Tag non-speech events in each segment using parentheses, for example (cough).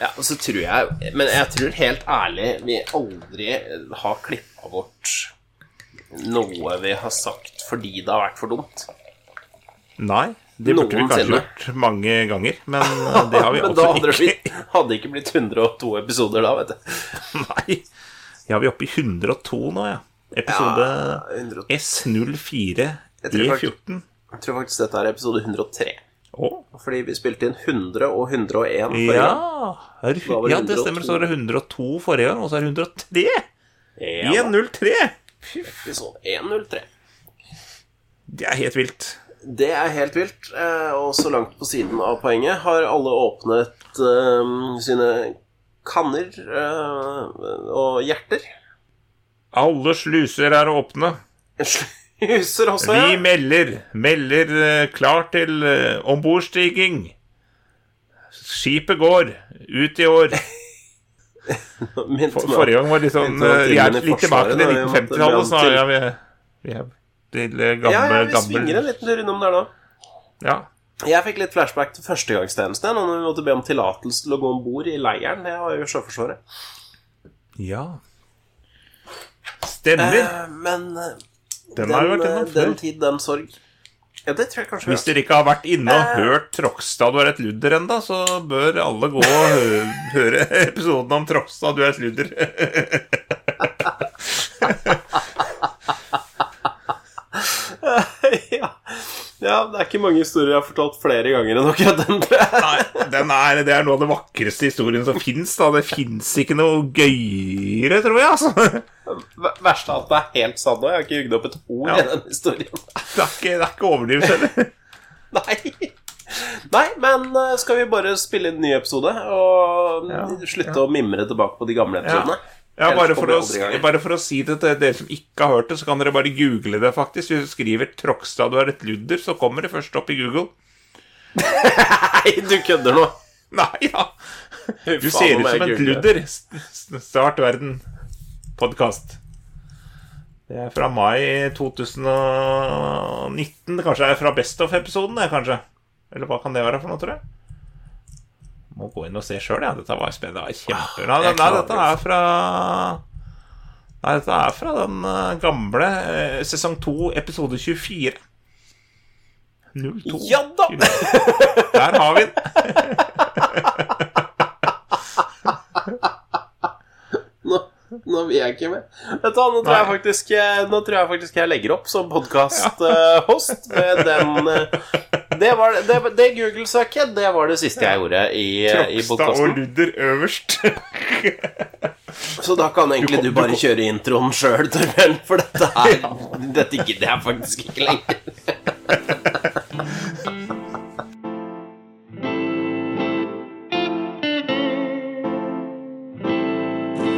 Ja, og så tror jeg Men jeg tror helt ærlig vi aldri har klippa bort noe vi har sagt fordi det har vært for dumt. Nei, det burde vi kanskje gjort mange ganger, men (laughs) eh, det har vi Men da også hadde det ikke. blitt, hadde ikke blitt 102 episoder da, vet du. (laughs) Nei. Ja, vi er oppe i 102 nå, ja. Episode Ja, 102. S04 Jeg tror faktisk- E14. Jeg tror faktisk dette er episode 103. Å, Fordi vi spilte inn 100 og 101 forrige ja. gang. Det, det ja, det stemmer. Så var det 102 forrige gang, og så er det 103. Ja, 103! episode 103. Det er helt vilt. Det er helt vilt. eh, Og så langt på siden av poenget har alle åpnet eh, sine kanner uh, og hjerter. Alle sluser er åpne. (laughs) (laughs) Sluser også, Vi melder, melder eh, klar til uh, ombordstiging. Skipet går ut i år. (laughs) For, forrige gang var litt sånn eh, Vi er litt tilbake til da, i og med at det 1950-tallet, så ja, vi, vi er til eh, Ja, ja, vi gammel svinger en liten tur innom der nå. Ja. Jeg fikk litt flashback til førstegangstjeneste Når vi måtte be om tillatelse til å gå om bord i leiren. Det var jo Sjøforsvaret. ja. Stemmer. Eh, men eh, Den har jo vært innom før. den tid, den sorg. Ja, det tror jeg kanskje Hvis dere ikke har vært inne og Eh. hørt Trokstad du er et ludder enda, så bør alle gå og hø høre episoden om Trokstad du er et ludder. (laughs) ja. ja, det er ikke mange historier jeg har fortalt flere ganger enn akkurat den. Nei, den er, det er noe av det vakreste historien som fins. Det fins ikke noe gøyere, tror jeg. altså. V- Verst av alt, det er helt sant nå. Jeg har ikke jugd opp et ord Ja. i den historien. Det er ikke, det er ikke overdrivelse heller. (laughs) Nei. Nei, men eh, skal vi bare spille en ny episode og Ja, slutte å mimre tilbake på de gamle episodene? Ja, bare for, å, bare for å si det til dere som ikke har hørt det, så kan dere bare google det, faktisk. Hvis du skriver 'Trogstad du er et ludder', så kommer det først opp i Google. Nei, du kødder nå! Nei, ja. Du ser ut som et ludder. Start verden. Podkast. Det er fra mai 2019. Kanskje det er fra Best of-episoden, det, kanskje. Eller hva kan det være for noe, tror jeg? Må gå inn og se sjøl, ja. Dette var spennende. Det var kjempe... Nei, Ah, nei, dette er fra Nei, dette er fra den eh, gamle eh, sesong 2, episode 24. 02. Ja da! Der har vi den. (laughs) (laughs) Nå, vil jeg ikke mer. Nå tror, jeg faktisk, eh, nå tror jeg faktisk jeg legger opp som podkast-host med den eh, Det, var, det, det Google-søket, det var det siste jeg gjorde i, i podkasten. Trogstad og. Ludder øverst. (laughs) Så da kan egentlig Du du bare kjøre introen sjøl, Torbjørn, for dette er (laughs) Dette gidder jeg faktisk ikke lenger.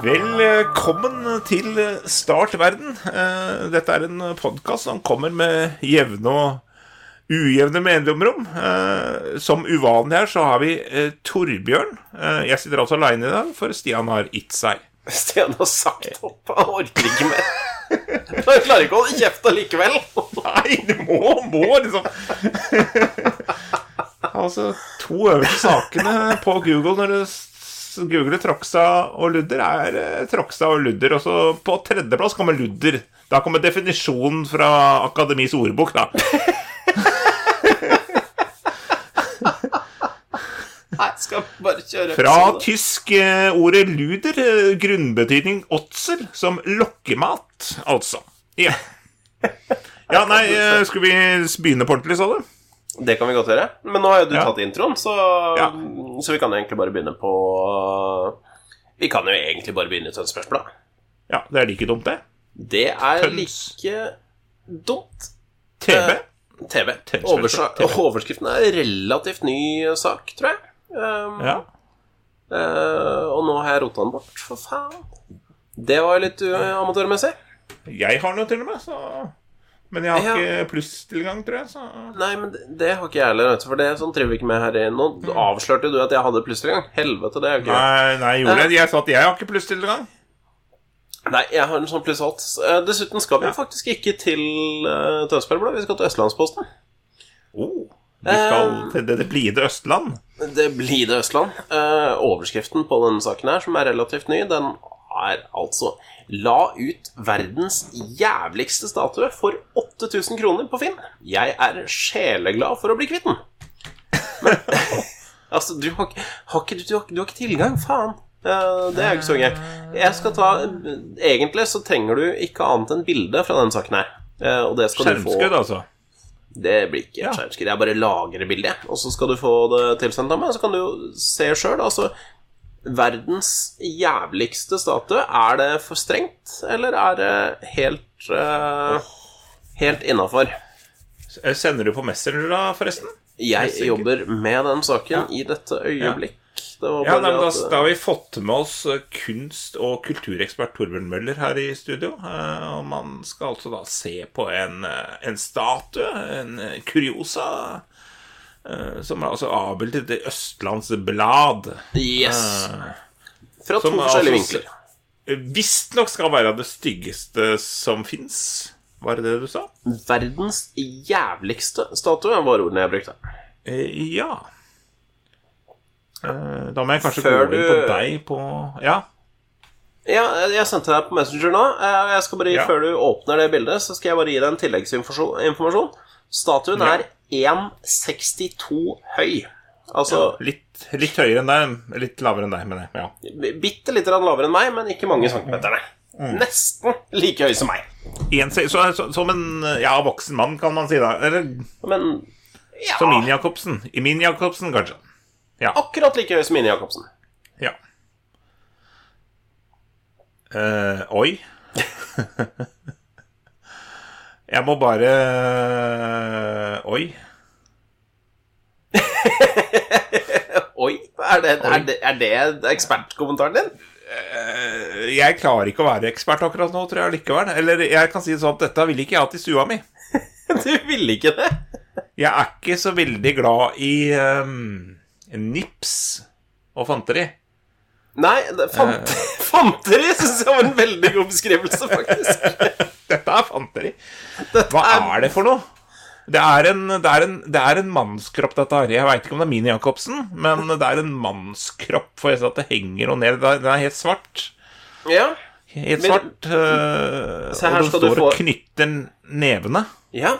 Velkommen til Start verden. Eh, Dette er en podkast som kommer med jevne og ujevne mellomrom. Eh, Som uvanlig her så har vi eh, Torbjørn. Jeg sitter altså aleine i dag, for Stian har gitt seg. Stian har sagt opp. Han orker ikke mer. Jeg klarer ikke å holde kjeft allikevel. Nei, du må, må liksom Altså, to øverste sakene på Google når du s- Troxa og Ludder, er eh, Trogstad og Ludder. Og så på tredjeplass kommer Ludder. Da kommer definisjonen fra Akademis ordbok, da. Nei, skal bare kjøre Fra episode? tysk eh, ordet luder, eh, grunnbetydning åtser, som lokkemat, altså. Ja. ja, nei, eh, skal vi begynne på ordentlig, sa du? Det kan vi godt gjøre. Men nå har jo du Ja. tatt introen, så, Ja. så vi kan jo egentlig bare begynne på Vi kan jo egentlig bare begynne til et spørsmål. da. Ja, det er like dumt, det. Det er Tøns. like dumt. TV. Eh, TV. TV. Overskriften er relativt ny sak, tror jeg. Um, Ja. Uh, og nå har jeg rota den bort, for faen. Det var jo litt uh, amatørmessig. Jeg har den jo til og med, så Men jeg har Ja. ikke plusstilgang, tror jeg, så Nei, men det, det har ikke jeg heller, for det sånn driver vi ikke med her i Nå avslørte du at jeg hadde plusstilgang. Helvete, det er jo ikke Nei, nei, jeg gjorde det. Jeg sa at jeg har ikke plusstilgang. Nei, jeg har en sånn pluss alt. Eh, Dessuten skal vi faktisk ikke til uh, Tønsberg Blad, vi skal til Østlandsposten. Oh, vi skal til det, det blide Østland. Det blir det Østland. Eh, overskriften på denne saken her, som er relativt ny, den er altså La ut verdens jævligste statue for 8000 kroner på Finn. Jeg er sjeleglad for å bli kvitt den. Men (laughs) altså, du har, har ikke, du, har, du har ikke tilgang, faen. Det er jo ikke så gøy. Jeg skal ta Egentlig så trenger du ikke annet enn bilde fra denne saken her. Eh, og det skal du få altså. det blir ikke Ja. skjermskudd. Jeg bare lagrer bildet, og så skal du få det tilsendt av meg. Så kan du jo se sjøl. Altså, verdens jævligste statue. Er det for strengt, eller er det helt uh, Helt innafor? Sender du på Messenger, da, forresten? Jeg jobber med den saken i dette øyeblikk. Det Ja, nei, da, da har vi fått med oss eh, kunst- og kulturekspert Torbjørn Møller her i studio. Eh, Og man skal altså da se på en, eh, en statue, en eh, kuriosa, eh, som er altså avbildet i Østlands Blad. Yes. Fra to forskjellige vinkler. Visstnok skal være det styggeste som fins. Var det det du sa? Verdens jævligste statue var ordene jeg brukte. Eh, ja. Eh, da må jeg kanskje Før gå inn på deg på Ja. Ja, jeg sendte deg på Messenger nå. Eh, Jeg skal bare, Ja. Før du åpner det bildet, så skal jeg bare gi deg en tilleggsinformasjon. Statuen Ja. er 1,62 høy. Altså Litt, litt høyere enn deg. Litt lavere enn deg, mener jeg. Ja. bitte litt lavere enn meg, men ikke mange centimeterne. Mm. Nesten like høy som meg. En, så, så, som en ja, voksen mann, kan man si da. Eller Men ja, som Min Jacobsen. Min Jacobsen, kanskje. Ja. akkurat like høy som Mini Jacobsen. ja. Eh, oi. (laughs) Jeg må bare Oi. (laughs) Oi, er det, er det, er det ekspertkommentaren din? Jeg klarer ikke å være ekspert akkurat nå, tror jeg likevel. Eller jeg kan si det sånn at dette ville ikke jeg hatt i stua mi. (laughs) Du ville ikke det? Jeg er ikke så veldig glad i um, nips og fanteri. Nei, fant, fanteri syns jeg var en veldig god beskrivelse, faktisk. (laughs) Dette er fanteri. Hva er det for noe? Det er en, det er en, det er en mannskropp, dette her. Jeg veit ikke om det er min Jacobsen, men det er en mannskropp. For jeg ser at det henger noe ned. Den er helt svart. Ja. Helt svart. Men, Se her og den står og få- knytter nevene. ja.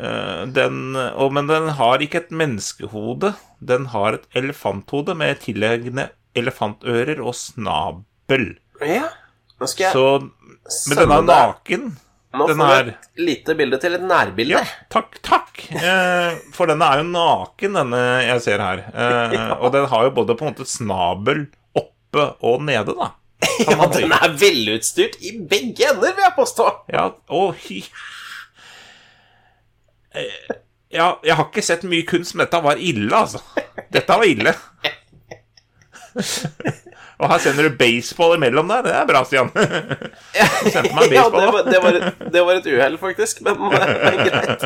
Øh, den, og, men den har ikke et menneskehode. Den har et elefanthode med tilliggende elefantører og snabel. Ja. Nå skal jeg Så Men den er naken. Nå den får du et lite bilde til et nærbilde. Ja, takk, takk. Eh, for den er jo naken, denne jeg ser her. Eh, (laughs) Og den har jo både på en måte snabel oppe og nede, da. (laughs) Ja, den er velutstyrt i begge ender, vil jeg påstå. Ja, og. Eh, Ja, jeg har ikke sett mye kunst, men dette var ille, altså. Dette var ille. (laughs) Og her sender du baseball imellom der. Det er bra, Stian. (laughs) Du sendte meg Ja, det var, det var, et, det var et uhell, faktisk, men greit.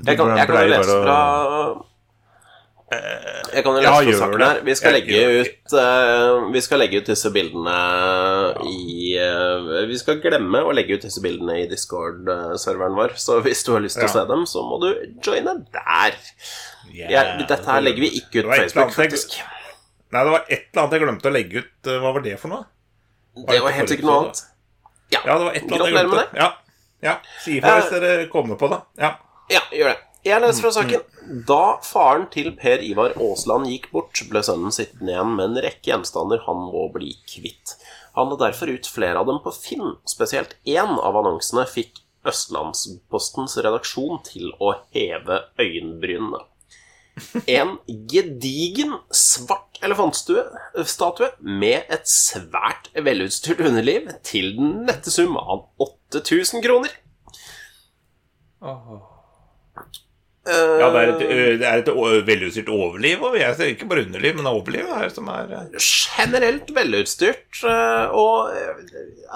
Jeg kan, jeg kan jo lese fra Jeg kan jo lese fra saken her. Vi skal Jeg legge ut uh, Vi skal legge ut disse bildene i uh, Vi skal glemme å legge ut disse bildene i Discord-serveren vår, så hvis du har lyst til å se dem, så må du joine der. Jeg, dette her legger vi ikke ut på Facebook, faktisk. jeg-. Nei, det var et eller annet jeg glemte å legge ut. Eh, Hva var det for noe? Det var helt sikkert noe annet. Ja, det var et eller annet jeg glemte. med glemte. Ja, ja. Si ifra hvis dere kommer på det. Ja. Ja, gjør det. Jeg leser fra saken. Da faren til Per Ivar Aasland gikk bort, ble sønnen sittende igjen med en rekke gjenstander han må bli kvitt. Han la derfor ut flere av dem på Finn. Spesielt én av annonsene fikk Østlandspostens redaksjon til å heve øyenbrynene. En gedigen svart elefantstatue med et svært velutstyrt underliv til den nette sum av 8000 kroner. Ja, det er et, det er et velutstyrt overliv, og jeg ser ikke bare underliv, men overliv er som er eh, generelt velutstyrt. eh, Og eh,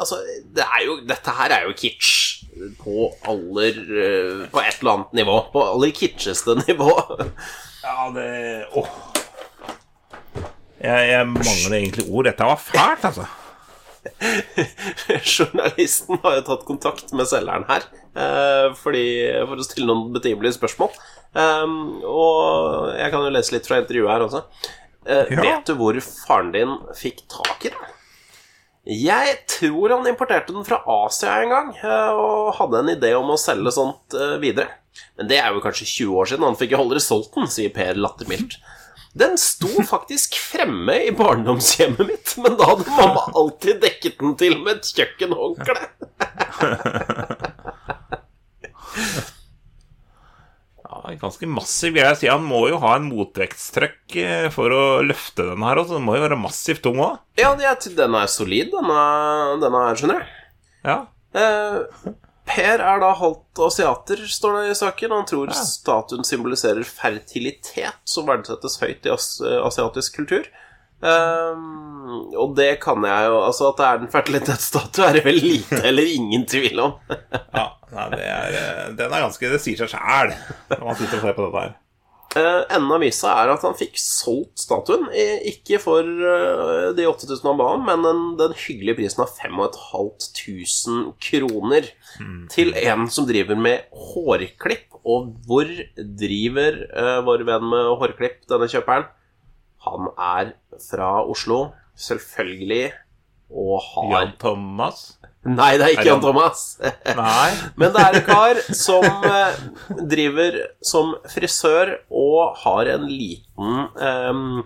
altså det er jo, Dette her er jo kitsch på aller eh, På et eller annet nivå. På aller kitscheste (laughs) nivå. Det Åh. Jeg, jeg mangler egentlig ord. Dette var fælt, altså. (laughs) Journalisten har jo tatt kontakt med selgeren her eh, fordi, for å stille noen betimelige spørsmål. Um, og jeg kan jo lese litt fra intervjuet her også. Eh, Ja. Vet du hvor faren din fikk tak i den? Jeg tror han importerte den fra Asia en gang eh, og hadde en idé om å selge sånt videre. Men det er jo kanskje 20 år siden. Han fikk solgt den, sier Per lattermildt. Den sto faktisk fremme i barndomshjemmet mitt, men da hadde mamma alltid dekket den til med et kjøkkenhåndkle. (laughs) Ja, ganske massiv greie. Jeg sier Han må jo ha en motvektstrøkk eh, for å løfte den her. Også. Den må jo være massivt tung òg. Ja, den er solid, denne, denne her, skjønner du. Ja. Eh, per er da halvt asiater, står det i saken. Han tror statuen symboliserer fertilitet, som verdsettes høyt i as asiatisk kultur. Um, og det kan jeg jo Altså At det er en fertilitetsstatue, er det vel lite eller ingen tvil om. ja nei, det er, eh, den er ganske Det sier seg sjæl når man sitter og ser på dette her. Uh, enden av visa er at han fikk solgt statuen. Ikke for eh, de 8000 han ba om, men den, den hyggelige prisen av 5500 kroner. Til en som driver med hårklipp. Og hvor driver uh, vår venn med hårklipp, denne kjøperen? Han er fra Oslo, selvfølgelig, og har Jan Thomas? Nei, det er ikke Jan Thomas. (laughs) Men det er en kar som eh, driver som frisør og har en liten um,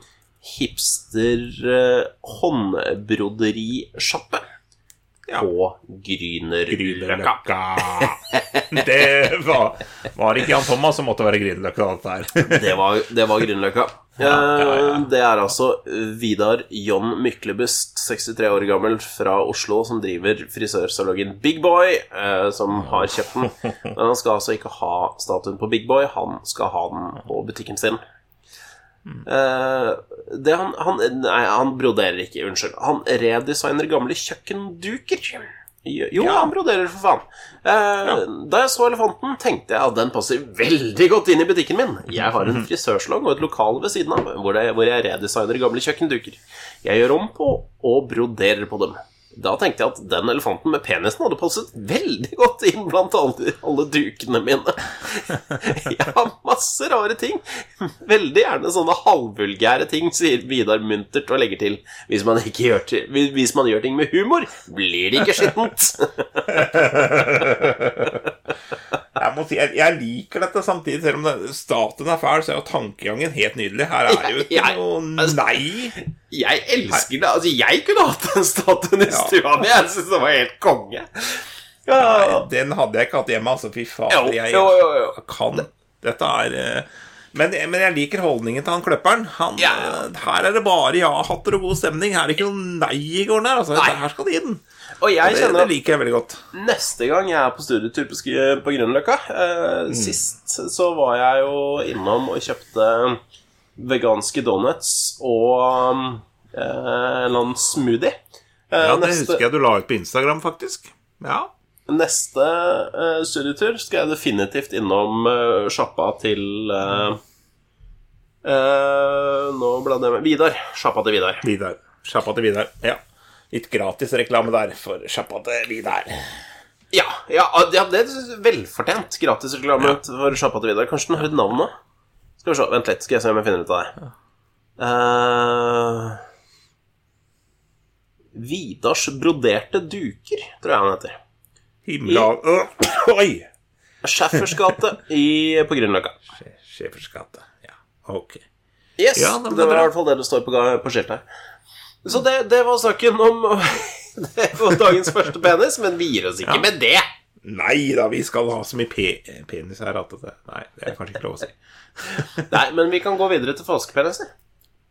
hipster eh, Ja. på Grünerløkka. Det var, var ikke Jan Thomas som måtte være Grünerløkka, dette her. Det var, det var Grünerløkka. Ja, ja. ja. Det er altså Vidar John Myklebust, 63 år gammel, fra Oslo, som driver frisørsalongen Big Boy, eh, som har kjøpt den. (laughs) Men han skal altså ikke ha statuen på Big Boy, han skal ha den på butikken sin. Eh, det han, han Nei, han broderer ikke, unnskyld. Han redesigner gamle kjøkkenduker. Jo, Ja. han broderer, for faen. Eh, Da jeg så elefanten, tenkte jeg at den passer veldig godt inn i butikken min. Jeg har en frisørsalong og et lokal ved siden av hvor, det, hvor jeg redesigner gamle kjøkkenduker. Jeg gjør om på og broderer på dem. Da tenkte jeg at den elefanten med penisen hadde passet veldig godt inn blant alle, alle dukene mine. (laughs) Jeg har masse rare ting. Veldig gjerne sånne halvvulgære ting, sier Vidar muntert og legger til. Hvis man, gjør, hvis man gjør ting med humor, blir det ikke skittent. (laughs) Jeg, må si, jeg, jeg liker dette samtidig, selv om det, staten er fæl, så er jo tankegangen helt nydelig. Her er jo ikke (laughs) Jeg- noe altså- nei. Jeg elsker det. Altså, jeg kunne hatt den statue i stua mi. Jeg syns det var helt konge. Nei, Den hadde jeg ikke hatt hjemme, altså. Fy Jo. Jeg, jeg kan Dette er eh, men, men jeg liker holdningen til han kløpperen. Han, Ja. eh, Her er det bare ja-hatter og god stemning. Her er det ikke noe nei i gården her. Altså. Her skal det inn. Og jeg Det, kjenner det liker jeg veldig godt. Neste gang jeg er på studietur på, Sk- på Grünerløkka eh, Sist så var jeg jo innom og kjøpte veganske donuts og eh, en eller annen smoothie. Eh, Ja, Det neste husker jeg du la ut på Instagram, faktisk. Ja. neste eh, studietur skal jeg definitivt innom eh, sjappa til eh, eh, Nå ble det med Vidar. Sjappa til Vidar. Vidar. Sjappa til Vidar. Ja. Litt gratis reklame der for til Vidar. Ja, ja, ja det er velfortjent gratisreklame for sjappa til Vidar. Kanskje den har et navn nå? Skal vi se, Vent litt, skal jeg se om jeg finner ut av det. Uh, Vidars broderte duker, tror jeg han heter. Himla uh, (clears throat) Oi! Schæffers gate på Grünerløkka. Schæffers gate. Ja, ok. Yes, Ja, det det var i hvert fall det det står på, på skiltet. Så det, det var saken om (laughs) Det var dagens første penis, men vi gir oss ikke Ja. med det. Nei da, vi skal ha så mye pe penis her at det Nei, det er kanskje ikke lov å si. (laughs) Nei, men vi kan gå videre til falskepeniser.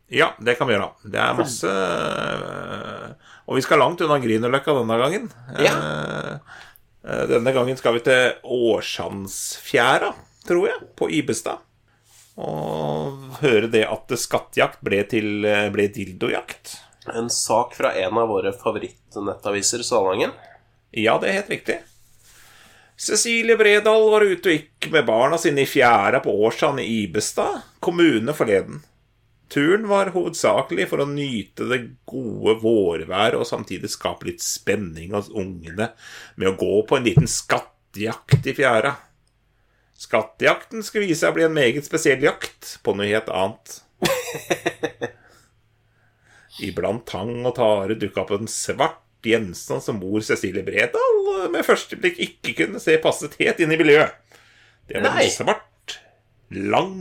Ja, det kan vi gjøre. Det er masse øh, Og vi skal langt unna Grünerløkka denne gangen. Ja. Eh, eh, Denne gangen skal vi til Årsandsfjæra, tror jeg, på Ibestad. Og høre det at skattejakt ble til eh, ble dildojakt. En sak fra en av våre favorittnettaviser, Salangen. Ja, det er helt riktig. Cecilie Bredal var ute og gikk med barna sine i fjæra på Årsand i Ibestad kommune forleden. Turen var hovedsakelig for å nyte det gode vårværet og samtidig skape litt spenning hos ungene med å gå på en liten skattejakt i fjæra. Skattejakten skulle vise seg å bli en meget spesiell jakt på noe helt annet. (laughs) Iblant tang og tare dukka opp en svart gjenstand som mor Cecilie Bredal med første blikk ikke kunne se passet helt inn i miljøet. Det var Nei. (laughs) en svart, lang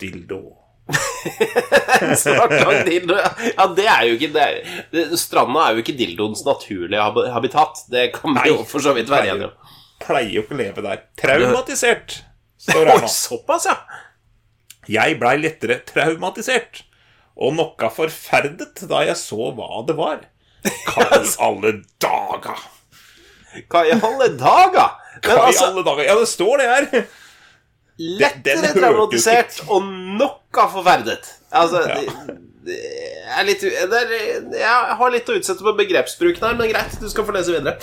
dildo. en Svart lang dildo. Ja, det er jo ikke det er, Stranda er jo ikke dildoens naturlige habitat. Det kan vi jo for så vidt være enige om. Pleier jo ikke å leve der. Traumatisert, står det nå. såpass, ja. Jeg blei lettere traumatisert og noe forferdet da jeg så hva det var. Hva i alle dager? Hva i alle dager? Men Hva i altså, alle dager? Ja, det står det her. lettere traumatisert og noe forferdet. Altså, Ja. det, det er litt det er, Jeg har litt å utsette på begrepsbruken her, men greit, du skal få lese videre.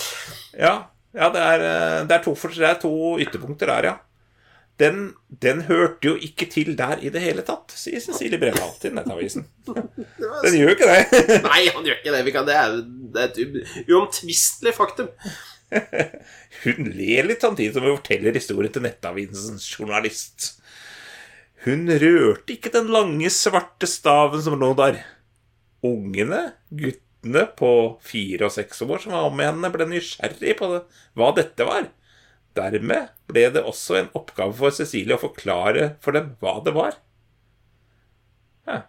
Ja, ja det, er, eh, det, er to, det er to ytterpunkter der, ja. Den, den hørte jo ikke til der i det hele tatt, sier Cecilie Bredal til Nettavisen. (laughs) Den gjør ikke det. (laughs) Nei, han gjør ikke det. Vi kan, det er, det er et uomtvistelig faktum. (laughs) Hun ler litt samtidig som hun forteller historien til Nettavisens journalist. Hun rørte ikke den lange, svarte staven som lå der. Ungene, guttene på fire og seks år som var med henne, ble nysgjerrig på det, hva dette var. Dermed ble det også en oppgave for Cecilie å forklare for dem hva det var. Ja.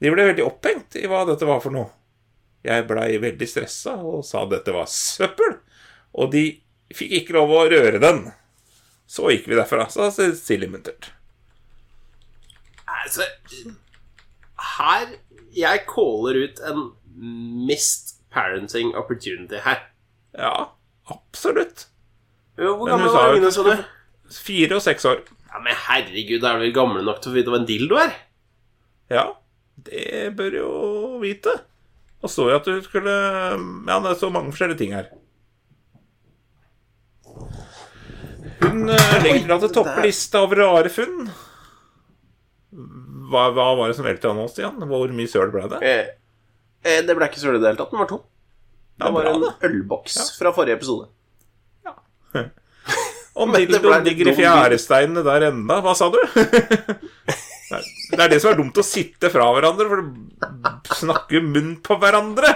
De ble veldig opphengt i hva dette var for noe. Jeg blei veldig stressa og sa dette var søppel, og de fikk ikke lov å røre den. Så gikk vi derfra, sa Cecilie muntert. Altså Her Jeg caller ut en missed parenting opportunity her. Ja, absolutt. Hvor gammel var jo ungene, sa du? Fire og seks år. Ja, Men herregud, er du vel gamle nok til å vite hva en dildo er? Ja, det bør jo vite. Og så jo at du skulle Ja, det er så mange forskjellige ting her. Hun eh, legger til at det topper lista over rare funn. Hva, hva var det som veltet an oss igjen? Hvor mye søl ble det? Eh, eh, det ble ikke søl i det hele tatt. Den var tom. Ja, Det var bra, en ølboks fra forrige episode. Om dildoen ligger i fjæresteinene der enda. Hva sa du? (laughs) Det er det som er dumt å sitte fra hverandre, for du snakker munn på hverandre.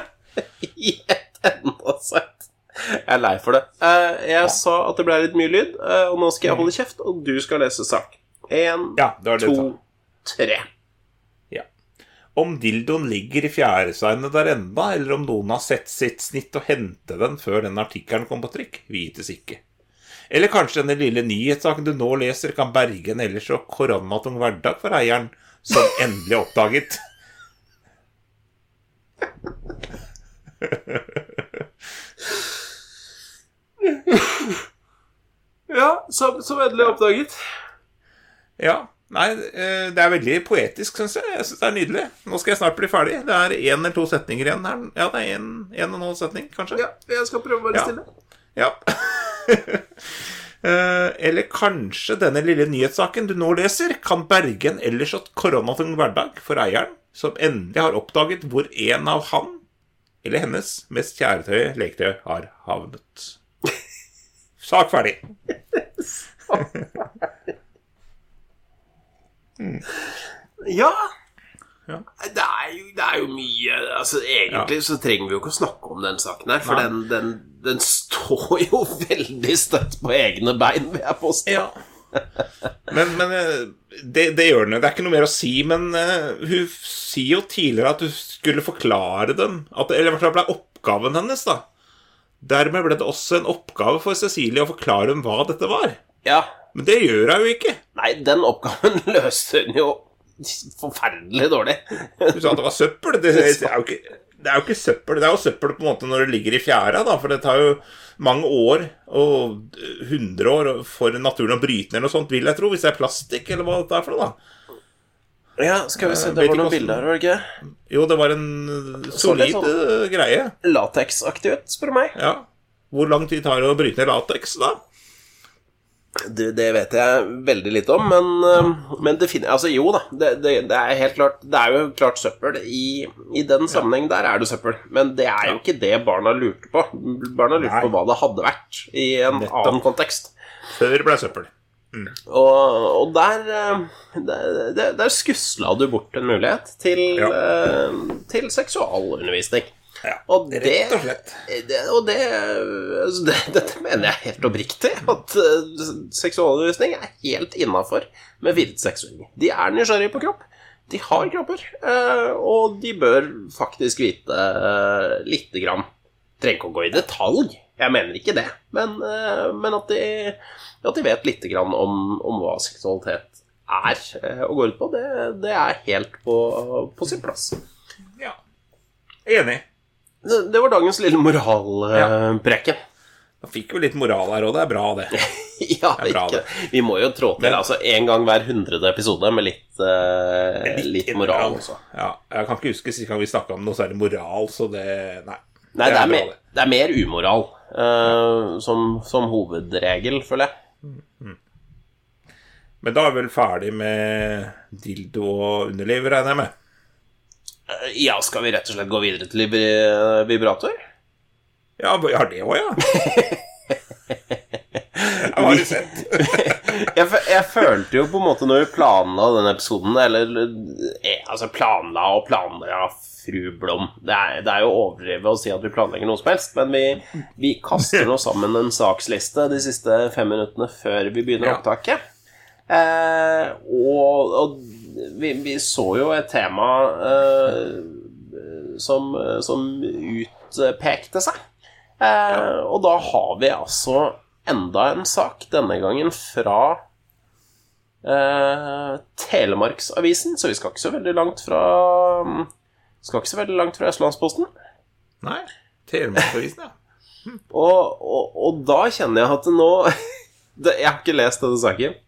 I et enda sett. Jeg er lei for det. Eh, jeg sa at det ble litt mye lyd, eh, og nå skal jeg holde kjeft, og du skal lese sak. Én, Ja, to, tre. Ja. Om dildoen ligger i fjæresteinene der enda, eller om noen har sett sitt snitt og hente den før den artikkelen kom på trykk, vites ikke. Eller kanskje denne lille nyhetssaken du nå leser, kan berge en ellers så koronatung hverdag for eieren, som (laughs) endelig oppdaget (laughs) Ja, som, som endelig oppdaget. Ja. Nei, eh, det er veldig poetisk, syns jeg. Jeg synes det er nydelig. Nå skal jeg snart bli ferdig. Det er én eller to setninger igjen her. Ja, det er en, en og en halv setning, kanskje. Ja, jeg skal prøve å være Ja. stille. Ja. (laughs) (laughs) Eh, Eller kanskje denne lille nyhetssaken du nå leser, kan berge en ellers koronatung hverdag for eieren, som endelig har oppdaget hvor en av han eller hennes mest kjæretøye leketøy har havnet. (laughs) Sak ferdig. (laughs) Ja. Ja. Det, er jo, det er jo mye Altså, Egentlig så trenger vi jo ikke å snakke om den saken her, for den, den, den står jo (laughs) veldig støtt på egne bein, vil jeg påstå. Ja. Men, men eh, det, det gjør den jo. Det er ikke noe mer å si. Men eh, hun sier jo tidligere at hun skulle forklare dem. At, eller i hvert fall ble oppgaven hennes, da. Dermed ble det også en oppgave for Cecilie å forklare dem hva dette var. Ja. Men det gjør hun jo ikke. Nei, den oppgaven (laughs) løste hun jo forferdelig dårlig. Hun sa at det var søppel. Det, det er jo ikke det er jo ikke søppel. Det er jo søppel på en måte når det ligger i fjæra, da, for det tar jo mange år og hundre år for naturen å bryte ned noe sånt, vil jeg tro, hvis det er plastikk, eller hva det er for noe, da. Ja, skal vi se, det var noen bilder her, var det ikke? Jo, det var en solid sånn- eh, greie. Lateksaktig ut, spør du meg. Ja. Hvor lang tid tar det å bryte ned lateks, da? Det, det vet jeg veldig lite om, men, øh, men det finner, altså, jo da. Det, det, det er helt klart Det er jo klart søppel. I, i den sammenheng der er det søppel. Men det er jo ikke det barna lurte på. Barna lurte Nei. på hva det hadde vært i en Nettopp. annen kontekst. Før ble søppel. Og, og der, øh, der, der, skusla du bort en mulighet til, Ja. øh, til seksualundervisning. Ja, Og det, rett og slett. det, og det, altså det Dette mener jeg helt oppriktig. At eh, seksualundervisning er helt innafor med til seksåringer. De er nysgjerrige på kropp. De har kropper. eh, og de bør faktisk vite uh, lite grann. Trenger ikke å gå i detalj, jeg mener ikke det. Men, men at, de, at de vet lite grann om, om hva seksualitet er og går ut på, det, det er helt på, på sin plass. Ja. Enig. Det, det var dagens lille moralpreken. Da fikk vi litt moral her òg. Det er bra, det. (laughs) Ja, Det er bra, ikke. Vi må jo trå til altså en gang hver hundrede episode med litt, uh, litt moral også. Ja, jeg kan ikke huske sist gang vi snakka om noe særlig moral, så det Nei. Nei, det er, bra, mer, det er mer umoral uh, som, som hovedregel, føler jeg. Men da er vi vel ferdig med dildo og underliv, regner jeg med? Eh, Ja, skal vi rett og slett gå videre til vibrator? Ja, vi har det òg, ja. (laughs) (laughs) Jeg har sett. jeg, jeg følte jo på en måte når vi planla denne episoden Eller eh, altså planla og planla fru Blom. Det er, det er jo overdrevet å si at vi planlegger noe som helst, men vi, vi kaster nå sammen en saksliste de siste fem minuttene før vi begynner Ja. opptaket. Eh, og og vi, vi så jo et tema eh, som, som utpekte seg. Eh, og da har vi altså enda en sak, denne gangen fra eh, Telemarksavisen, så vi skal ikke så veldig langt fra Skal ikke så veldig langt fra Østlandsposten. Nei. Telemarksavisen, ja. (laughs) Og, og, og da kjenner jeg at nå (laughs) Jeg har ikke lest denne saken,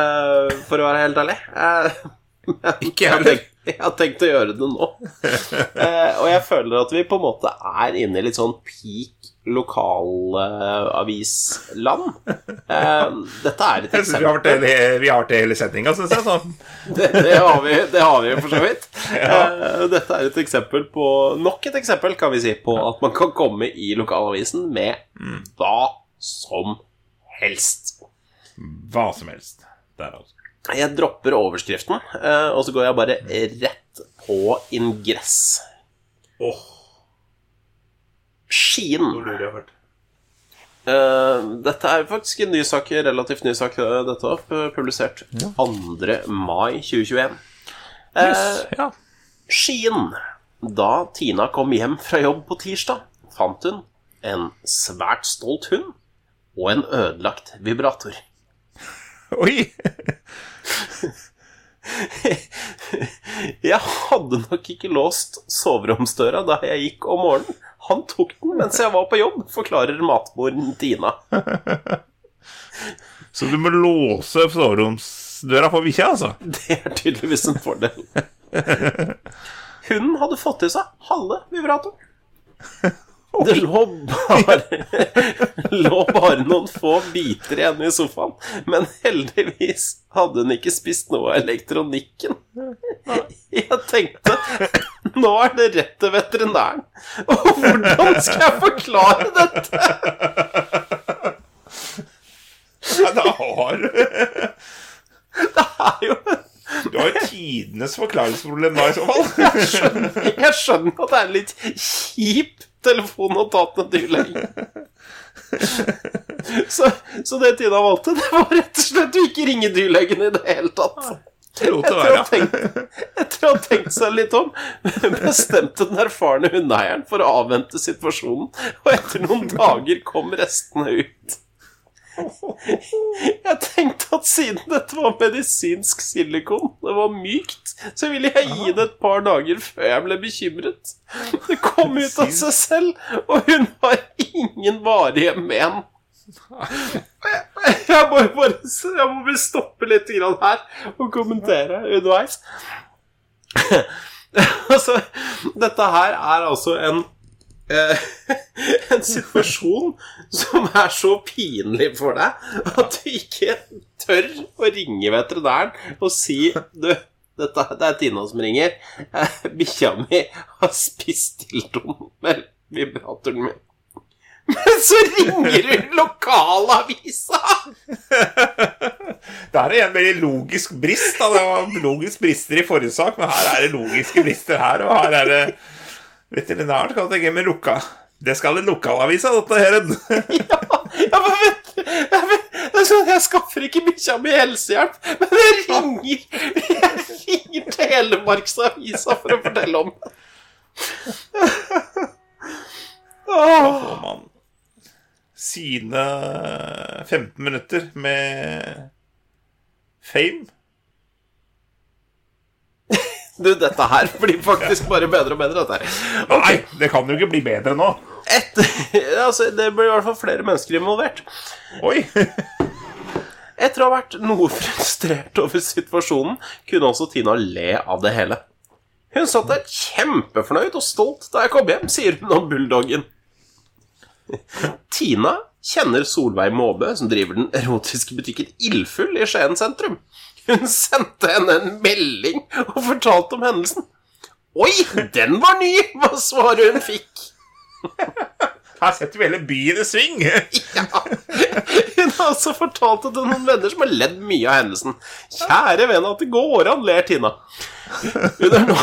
eh, for å være helt ærlig. Uh, (laughs) Ikke jeg heller. Jeg har tenkt å gjøre det nå. Uh, og jeg føler at vi på en måte er inne i litt sånn peak lokalavisland. Dette er et eksempel. vi har vært eksempel. vi har vært det hele sendinga, syns jeg. Sånn. (laughs) Det, det, har vi, det har vi jo for så vidt. (laughs) Eh, dette er et eksempel på Nok et eksempel, kan vi si, på at man kan komme i lokalavisen med hva som helst. Hva som helst. Der, altså. Jeg dropper overskriften, eh, og så går jeg bare rett på ingress. Åh, Skien. nå lurer jeg hørt. Eh, dette er faktisk en ny sak, relativt ny sak, eh, dette opp, publisert 2. mai 2021. Eh, Yes, ja. Skien. Da Tina kom hjem fra jobb på tirsdag, fant hun en svært stolt hund og en ødelagt vibrator. Oi! Jeg hadde nok ikke låst soveromsdøra da jeg gikk om morgenen. Han tok den mens jeg var på jobb, forklarer matmoren Tina. Så du må låse soveromsdøra for bikkja, altså? Det er tydeligvis en fordel. Hunden hadde fått i seg halve vibratoren. Det lå bare, (laughs) lå bare noen få biter igjen i sofaen, men heldigvis hadde hun ikke spist noe av elektronikken. Jeg tenkte nå er det rett til veterinæren. Og hvordan skal jeg forklare dette? Nei, det har du Det er jo Du har jo tidenes forklaringsproblem da, i så fall. Jeg skjønner, jeg skjønner at det er en litt kjip telefon å ta til en dyrlege. (laughs) Så, så det Tina valgte, det var rett og slett å ikke ringe dyrlegen i det hele tatt. Etter å tenkt, etter å ha tenkt seg litt om, (laughs) bestemte den erfarne hundeeieren for å avvente situasjonen, og etter noen dager kom restene ut. (laughs) Jeg tenkte at siden dette var medisinsk silikon, det var mykt, så ville jeg gi det et par dager før jeg ble bekymret. Det kom ut av seg selv, og hun har ingen varige men. (laughs) Jeg må bare jeg må bare stoppe litt her og kommentere underveis. (laughs) Altså, dette her er altså en eh, (laughs) en situasjon som er så pinlig for deg at du ikke tør å ringe veterinæren og si Du, dette, det er Tina som ringer. Eh, Bikkja mi har spist dildoen med vibratoren min. Men så ringer du lokalavisa! (laughs) Det her er en veldig logisk brist. Da. Det var logisk brister i forrige sak, men her er det logiske brister her. Og her er det veterinæren kan tenke med lukka. Det skal i lokalavisa, dette her. Ja, (laughs) ja, men vet, jeg, vet, sånn, jeg skaffer ikke bikkja mi helsehjelp, men jeg ringer Jeg ringer Telemarksavisa for å fortelle om det. Åh. får man sine 15 minutter med fame. Du, dette her blir faktisk bare bedre og bedre, dette her. Nei, det kan jo ikke bli bedre nå. Et, (laughs) altså, det blir i hvert fall flere mennesker involvert. Oi! Etter å ha vært noe frustrert over situasjonen, kunne også Tina le av det hele. Hun satt der kjempefornøyd og stolt da jeg kom hjem, sier hun om bulldoggen. Tina kjenner Solveig Måbø, som driver den erotiske butikken Ildfull i Skien sentrum. Hun sendte henne en melding og fortalte om hendelsen. Oi, den var ny, Hva svaret hun fikk. Her setter vi hele byen i sving. Ja. Hun har altså fortalt det til noen venner som har ledd mye av hendelsen. Kjære venn, at det går an, ler Tina. Hun har nå,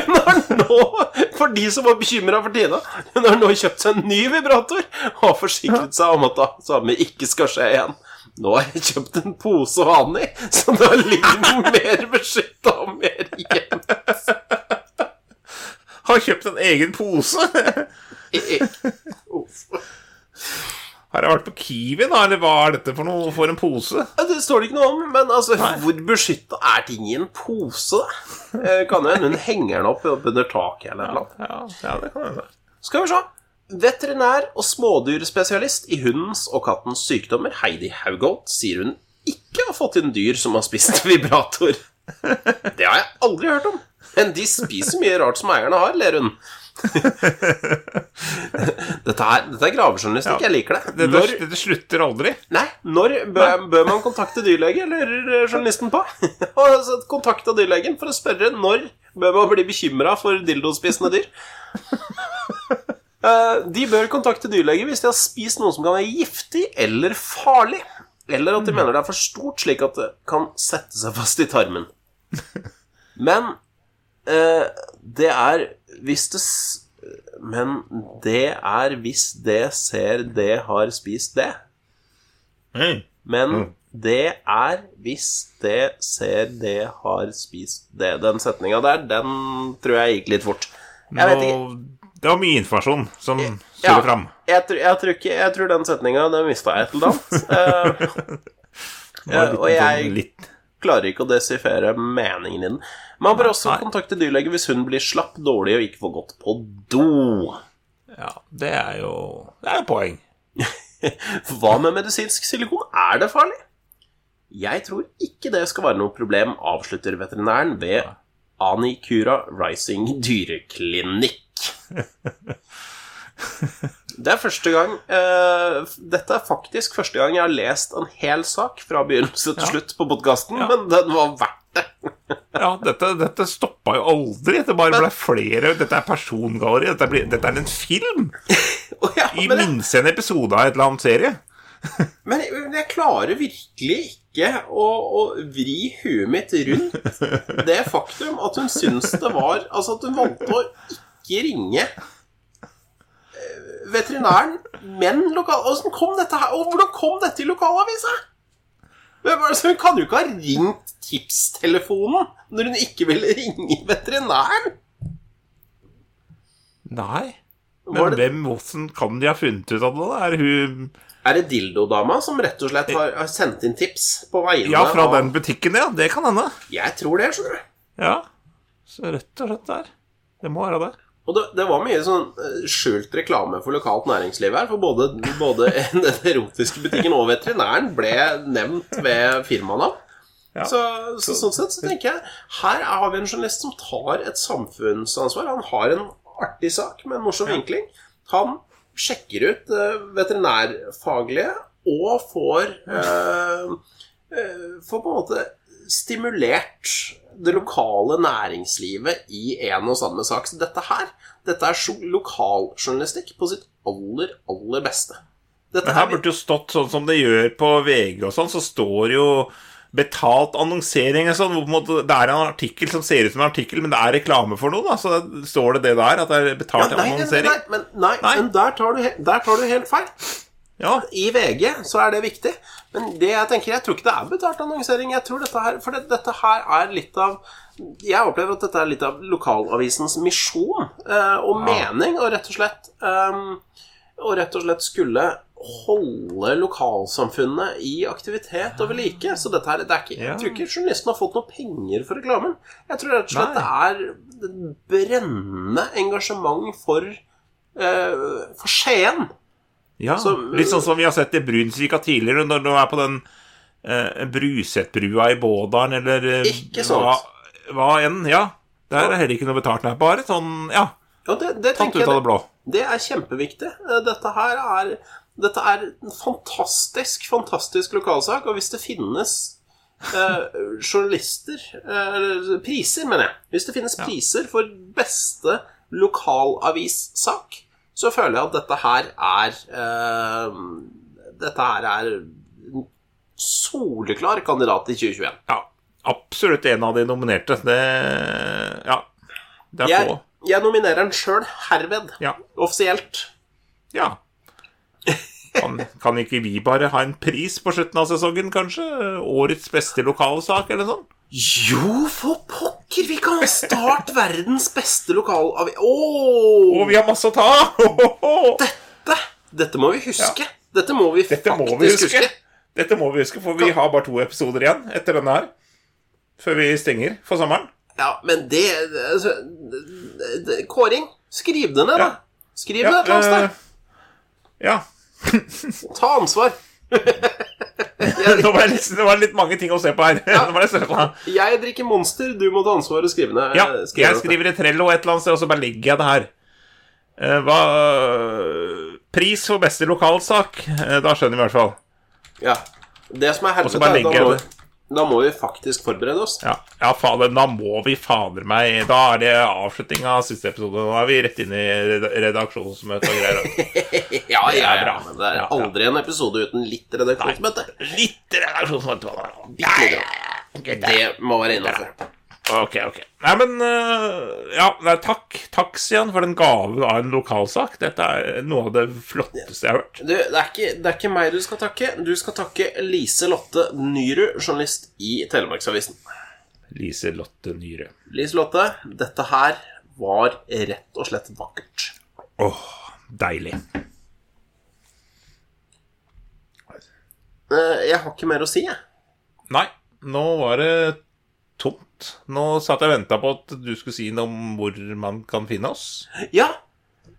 hun har nå for de som var bekymra for Tina, hun har nå kjøpt seg en ny vibrator og har forsikret seg om at det samme ikke skal skje igjen. Nå har jeg kjøpt en pose å ha den i, så da ligger den mer beskytta og mer igjen. Har kjøpt en egen pose. Har jeg vært på Kiwi, da? Eller hva er dette for noe for en pose? Det står det ikke noe om, men altså, hvor beskytta er ting i en pose? da? Eh, Kan jo hende hun henger den opp under taket eller noe. Ja, ja det kan hende. Skal vi se. Veterinær og smådyrspesialist i hundens og kattens sykdommer, Heidi Haugolt, sier hun ikke har fått inn dyr som har spist (laughs) vibrator. Det har jeg aldri hørt om. Men de spiser mye rart som eierne har, ler hun. (laughs) Dette er, dette er gravejournalistikk. Jeg liker det. Dette, Når, dette slutter aldri. nei, når bør, bør man kontakte dyrlege, lurer journalisten på? (laughs) Altså, Kontakta dyrlegen for å spørre når bør man bli bekymra for dildospisende dyr. Eh, De bør kontakte dyrlege hvis de har spist noe som kan være giftig eller farlig. Eller at de mener det er for stort, slik at det kan sette seg fast i tarmen. Men eh, det er hvis det Men det er hvis det ser det har spist det. Men det er hvis det ser det har spist det. Den setninga der, den tror jeg gikk litt fort. Jeg vet ikke. Det var mye informasjon som Ja. skulle fram. Jeg, tror- jeg, tror ikke, jeg tror den setninga den mista jeg eller annet. (laughs) Eh, Ja, og jeg- sånn litt klarer ikke å desifrere meningen i den. Man bør også kontakte dyrlege hvis hun blir slapp, dårlig og ikke får gått på do. Ja, det er jo Det er jo poeng. (laughs) Hva med medisinsk silikon? Er det farlig? Jeg tror ikke det skal være noe problem, avslutter veterinæren ved Anikura Rising dyreklinikk. Det er første gang uh, Dette er faktisk første gang jeg har lest en hel sak fra begynnelse til Ja. slutt på podkasten, Ja. men den var verdt det. (laughs) Ja, dette, dette stoppa jo aldri. Det bare ble flere. Dette er persongalleri. Dette, dette er en film. (laughs) oh, ja, I minst en episode av et eller annet serie. (laughs) men jeg, men jeg klarer virkelig ikke å, å vri huet mitt rundt det faktum at hun syns det var Altså at hun valgte å ikke ringe eh, veterinæren, men lokal... Hvordan kom dette her? Og hvordan kom dette i lokalavisa? Hun kan jo ikke ha ringt tipstelefonen når hun ikke ville ringe veterinæren. Nei. Men hvem, hvordan kan de ha funnet ut av det? Er hun Er det Dildodama som rett og slett har, har sendt inn tips på vegne Ja, fra av den butikken, ja. Det kan hende. Jeg tror det, skjønner du. Ja. Så rett og slett der. Det må være det. Og det, det var mye sånn eh, skjult reklame for lokalt næringsliv her. For både, både (laughs) den erotiske butikken og veterinæren ble nevnt ved firmanavn. Ja. Så, så sånn sett så tenker jeg her har vi en journalist som tar et samfunnsansvar. Han har en artig sak med en morsom vinkling. Han sjekker ut det veterinærfaglige og får eh, eh, Får på en måte stimulert det lokale næringslivet i en og samme sak. Så dette her dette er lokaljournalistikk på sitt aller, aller beste. Dette Men her er- burde jo stått sånn som det gjør på VG og sånn, så står jo betalt annonsering sånn. Det er en artikkel som ser ut som en artikkel, men det er reklame for noe, da. Så står det det der, at det er ja, betalt nei, nei, nei, annonsering. nei, men, nei, Nei. men der, tar du, der tar du helt feil. Ja, I VG så er det viktig. Men det jeg tenker, jeg tror ikke det er betalt annonsering. Jeg tror dette her, For det, dette her er litt av Jeg opplever at dette er litt av lokalavisens misjon eh, og mening, og rett og slett um, Og rett og slett skulle holde lokalsamfunnet i aktivitet og ved like. Så dette her, det er ikke, jeg tror ikke journalisten har fått noe penger for reklamen. Jeg tror rett og slett det er brennende engasjement for, eh, for Skien. Ja. Så- Litt sånn som vi har sett i Brunsvika tidligere, når du er på den eh, Brusetbrua i Bådalen, eller eh, Ikke sant. hva, hva enn. Ja. Der er heller ikke noe betalt. Nei, bare sånn, ja. Ja, det, det Tatt ut av det blå. Det er kjempeviktig. Eh, Dette her er Dette er en fantastisk, fantastisk lokalsak. Og hvis det finnes eh, journalister eh, Priser, mener jeg. Hvis det finnes priser for beste lokalavissak, så føler jeg at dette her er eh, Dette her er en soleklar kandidat i 2021. Ja, absolutt en av de nominerte. Det Ja. Det er Jeg, få. jeg nominerer den sjøl herved. Ja. Offisielt. ja. Kan, kan ikke vi bare ha en pris på slutten av sesongen, kanskje? Årets beste lokalsak, eller sånn? Jo, for pokker! Vi kan starte verdens beste lokalavis Åh! Og vi har masse å ta! Dette! Dette må vi huske. Dette må vi Dette må faktisk vi huske. huske. Dette må vi huske, for vi har bare to episoder igjen etter denne her. Før vi stenger for sommeren. Ja, men det, altså, Kåring, skriv det ned, da. Ja. Skriv det et eller annet sted. ja. (laughs) Ta ansvar. (laughs) Nå var det, var litt mange ting å se på her. (laughs) Det stressa. Jeg drikker Monster, du må ta ansvaret og skrive ned. Ja, skrive jeg skriver i Trello et eller annet sted, og så bare legger jeg det her. Eh, hva Pris for beste lokalsak. Eh, da skjønner vi i hvert fall. Ja. Det som er helvete, er at da må. Da må vi faktisk forberede oss. Ja, ja fader, da må vi fader meg Da er det avslutning av siste episode. Nå er vi rett inn i redaksjonsmøte og greier. (laughs) Ja, ja, ja. Men det er aldri en episode uten litt redaksjonsmøte. Nei, Litt redaksjonsmøte. Ja, ja, ja. Det må være innafor. Ok, ok. Nei, men øh, Ja, nei, takk, takk, Sian, for den gaven av en lokalsak. Dette er noe av det flotteste jeg har hørt. Du, det er, ikke, det er ikke meg du skal takke. Du skal takke Lise Lotte Nyrud, journalist i Telemarksavisen. Lise Lotte Nyrud. Lise Lotte, dette her var rett og slett vakkert. Åh, deilig. Eh, Jeg har ikke mer å si, jeg. Nei, nå var det tomt. Nå satt jeg og venta på at du skulle si noe om hvor man kan finne oss. Ja,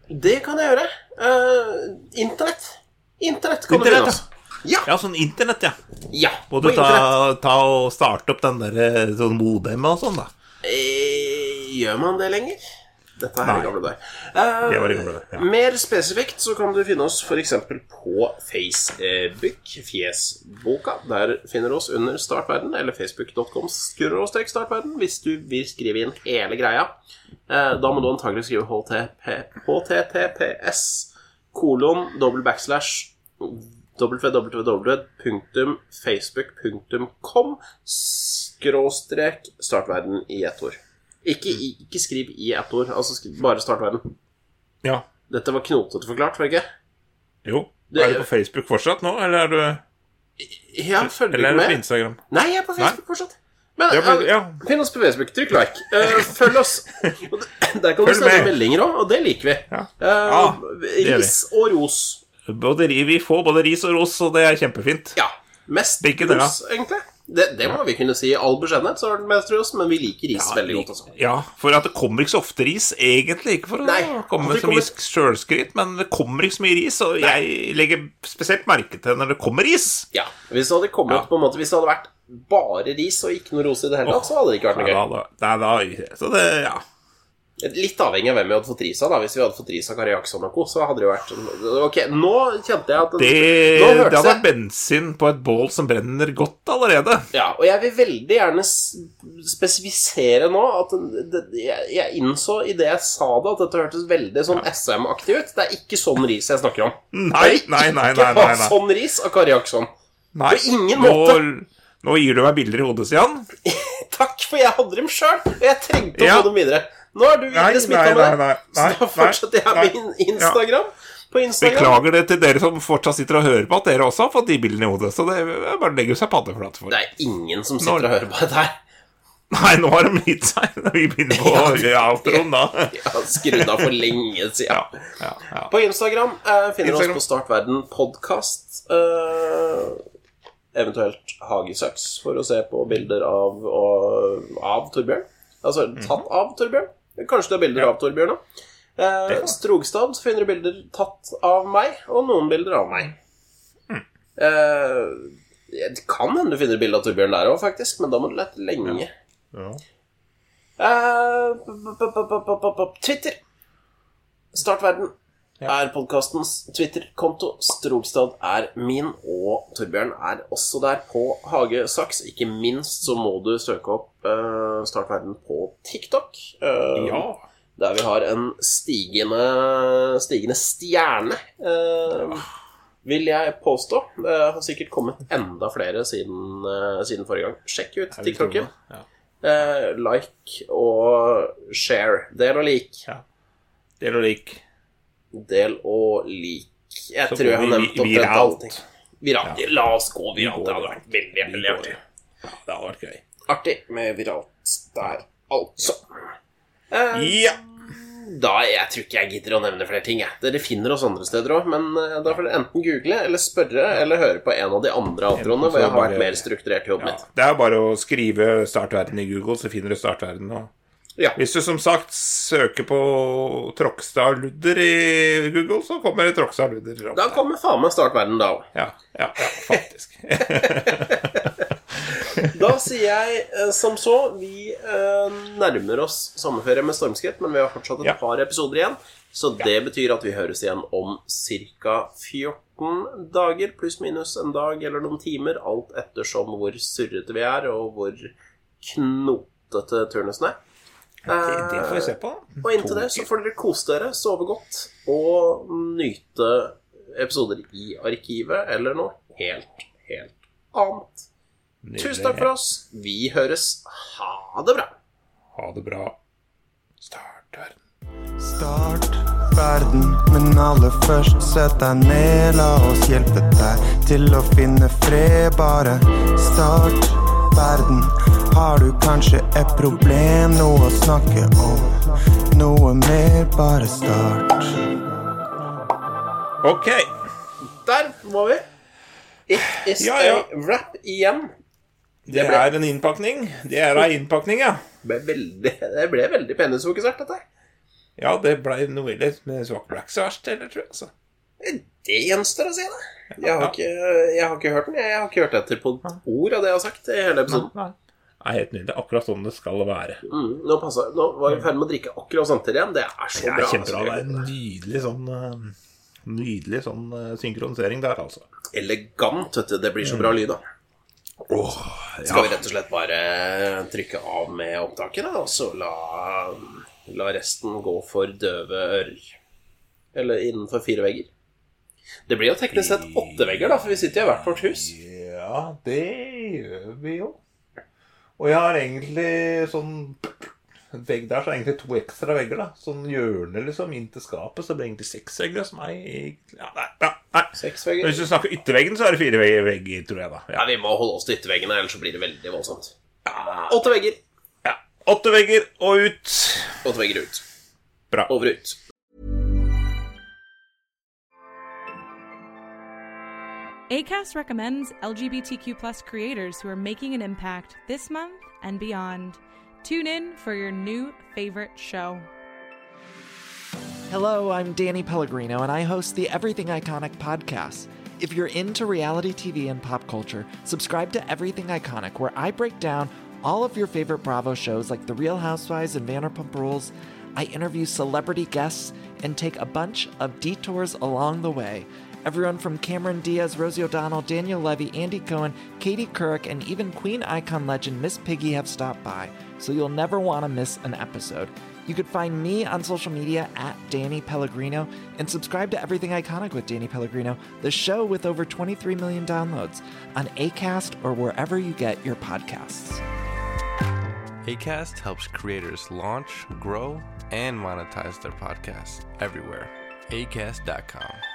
det kan jeg gjøre. Uh, Internett. Internett kan internet, du finne oss. Ja. Ja, sånn internett, ja. ja. Må du ta, ta og starte opp den der eh, sånn modem og sånn, da? Eh, Gjør man det lenger? Dette er i gamle dager. Eh, Det var i gamle dager, ja. Mer spesifikt så kan du finne oss f.eks. på Facebook, Fjesboka. Der finner du oss under Startverden, eller facebook.com startverden, hvis du vil skrive inn hele greia. Eh, Da må du antagelig skrive HTTPS kolon dobbel backslash www.facebook.com skråstrek startverden i ett ord. Ikke, ikke skriv i ett ord, altså bare startverden. Ja. Dette var knotete forklart, var det ikke? Jo. Det- Er du på Facebook fortsatt nå, eller er du, Ja, følger eller er du med. på. Instagram? Nei, jeg er på Facebook fortsatt. Men Ja, men, eh, ja. finn oss på Facebook. Trykk like. Uh, følg oss. (laughs) (clears throat) Der kan du sende med. meldinger òg, og det liker vi. Ja. Uh, ris og ros. Både, vi får både ris og ros, og det er kjempefint. Ja. Mest ros, egentlig. Det, det må vi kunne si. I all beskjedenhet så er det mest men vi liker ris veldig godt også. Ja, for at det kommer ikke så ofte ris, egentlig. Ikke for å Nei, komme med så mye kommer- sjølskryt, men det kommer ikke så mye ris, og jeg legger spesielt merke til når det kommer ris. Ja, Hvis det hadde kommet Ja. på en måte Hvis det hadde vært bare ris og ikke noe ros i det hele tatt, så hadde det ikke vært noe gøy. Ja, da, da, da, så det, ja. Litt avhengig av hvem vi hadde fått ris av. da Hvis vi hadde fått ris av Kari Jackson og co., så hadde det jo vært Ok, nå kjente jeg at Det, Nå det hadde vært bensin på et bål som brenner godt allerede. Ja, og jeg vil veldig gjerne spesifisere nå at det, jeg, jeg innså i det jeg sa det, at dette hørtes veldig sånn SM-aktig ut. Det er ikke sånn ris jeg snakker om. Nei, nei, nei, nei, nei, nei. sånn ris av Kari Jackson. nei. på ingen måte. Nå, nå gir du meg bilder i hodet, Stian. (laughs) Takk, for jeg hadde dem sjøl, og jeg trengte å Ja. få dem videre. Nå er du Nei, videre smitta med det, nei, nei, så da fortsetter jeg nei, med Instagram. På Instagram Beklager det til dere som fortsatt sitter og hører på, at dere også har fått de bildene i hodet. Så det er bare å legge seg paddeflat for. Det er ingen som sitter Når- og hører på dette her. Nei, nå har de gitt seg når (laughs) vi begynner på ja, outroen, da. (laughs) Skrudd av for lenge siden. Ja, ja, ja. På Instagram eh, finner Instagram. oss på Startverden podkast. Eh, eventuelt Hagesøks, for å se på bilder av, og, av Torbjørn. Altså tatt av Torbjørn. Kanskje det er bilder. Ja. av Torbjørn òg. Eh, Strogstad finner du bilder tatt av meg, og noen bilder av meg. Mm. Eh, det kan hende du finner bilde av Torbjørn der òg, faktisk, men da må du lete lenge. Ja. Eh, Twitter. Start p- er podkastens Twitter-konto. Strogstad er min, og Torbjørn er også der på Hagesaks. Ikke minst så må du søke opp uh, Startverden på TikTok. Uh, ja. Der vi har en stigende, stigende stjerne, uh, vil jeg påstå. Det har sikkert kommet enda flere siden, eh, siden forrige gang. Sjekk ut TikToken. Ja. Eh, like og share. Del og lik. Del og lik. Del og lik. Jeg Så tror jeg har nevnt omtrent allting. Viralt. La oss gå viralt. Det hadde vært veldig, veldig artig. Ja, det hadde vært gøy. Artig med viralt der, altså. Eh, Ja. Da, Jeg tror ikke jeg gidder å nevne flere ting. Jeg. Dere finner oss andre steder òg, men eh, da får dere enten google eller spørre eller høre på en av de andre outroene hvor jeg har vært mer strukturert i jobben Ja, mitt. det er bare å skrive 'Startverden' i Google, så finner du 'Startverden'. Og Ja. hvis du som sagt søker på Trokstad Ludder i Google, så kommer Trokstad Ludder. Da kommer faen meg startverden, da òg. Ja, ja, ja, faktisk. (laughs) Da sier jeg eh, som så Vi eh, nærmer oss sommerferie med stormskritt, men vi har fortsatt et Ja. par episoder igjen. Så det betyr at vi høres igjen om ca. 14 dager, pluss minus en dag eller noen timer, alt ettersom hvor surrete vi er, og hvor knotete turnusen er. Det, det får vi se på. Og inntil det så får dere kose dere, sove godt og nyte episoder i arkivet eller noe helt, helt annet. Tusen takk for oss. Vi høres. Ha det bra. Ha det bra. Start verden. Start verden, men aller først sett deg ned. La oss hjelpe deg til å finne fred. Bare start verden. Har du kanskje et problem, noe å snakke om? Noe mer, bare start. Ok. Der må vi. It is Ja, ja. a wrap igjen. Det ble- er en innpakning. Det er ei innpakning, ja. Det ble veldig, det ble veldig penisfokusert, dette. Ja, det ble noe ille med svak black så verst, eller, tror jeg. Altså. Det gjenstår å si, det. Jeg har, Ja. ikke, jeg har ikke hørt den. Jeg har ikke hørt etter på et ord av det jeg har sagt i hele episoden. Nei. Det er helt nydelig. Akkurat sånn det skal være. Mm, nå, passet, nå var vi i ferd med å drikke akkurat samtidig igjen. Det er så Det bra. er kjempebra. Det altså. er en nydelig sånn eh, Nydelig sånn eh, synkronisering der, altså. Elegant, vet du. Det blir så bra lyd, da. Åh, Skal vi rett og slett bare trykke av med opptaket, da, og så la, la resten gå for døve ører? Eller innenfor fire vegger? Det blir jo teknisk sett åtte vegger, da, for vi sitter i hvert vårt hus. Ja, det gjør vi jo. Og jeg har egentlig sånn vegg der, så er egentlig to ekstra vegger. da Sånn hjørne liksom inn til skapet, så det blir egentlig seks vegger. Som er egentlig ja, nei, ja, nei. Seks Men vegger. Hvis du snakker ytterveggen, så er det fire vegger, vegger tror jeg, da. Ja, Nei, vi må holde oss til ytterveggene, ellers så blir det veldig voldsomt. Ja. Åtte vegger. ja. Åtte vegger og ut. Åtte vegger ut. Bra. Over og ut. ACAST recommends LGBTQ plus creators who are making an impact this month and beyond. Tune in for your new favorite show. Hello, I'm Danny Pellegrino, and I host the Everything Iconic podcast. If you're into reality TV and pop culture, subscribe to Everything Iconic, where I break down all of your favorite Bravo shows like The Real Housewives and Vanderpump Rules. I interview celebrity guests and take a bunch of detours along the way. Everyone from Cameron Diaz, Rosie O'Donnell, Daniel Levy, Andy Cohen, Katie Couric, and even Queen icon legend Miss Piggy have stopped by, so you'll never want to miss an episode. You could find me on social media at Danny Pellegrino and subscribe to Everything Iconic with Danny Pellegrino, the show with over 23 million downloads on ACAST or wherever you get your podcasts. ACAST helps creators launch, grow, and monetize their podcasts everywhere. ACAST.com.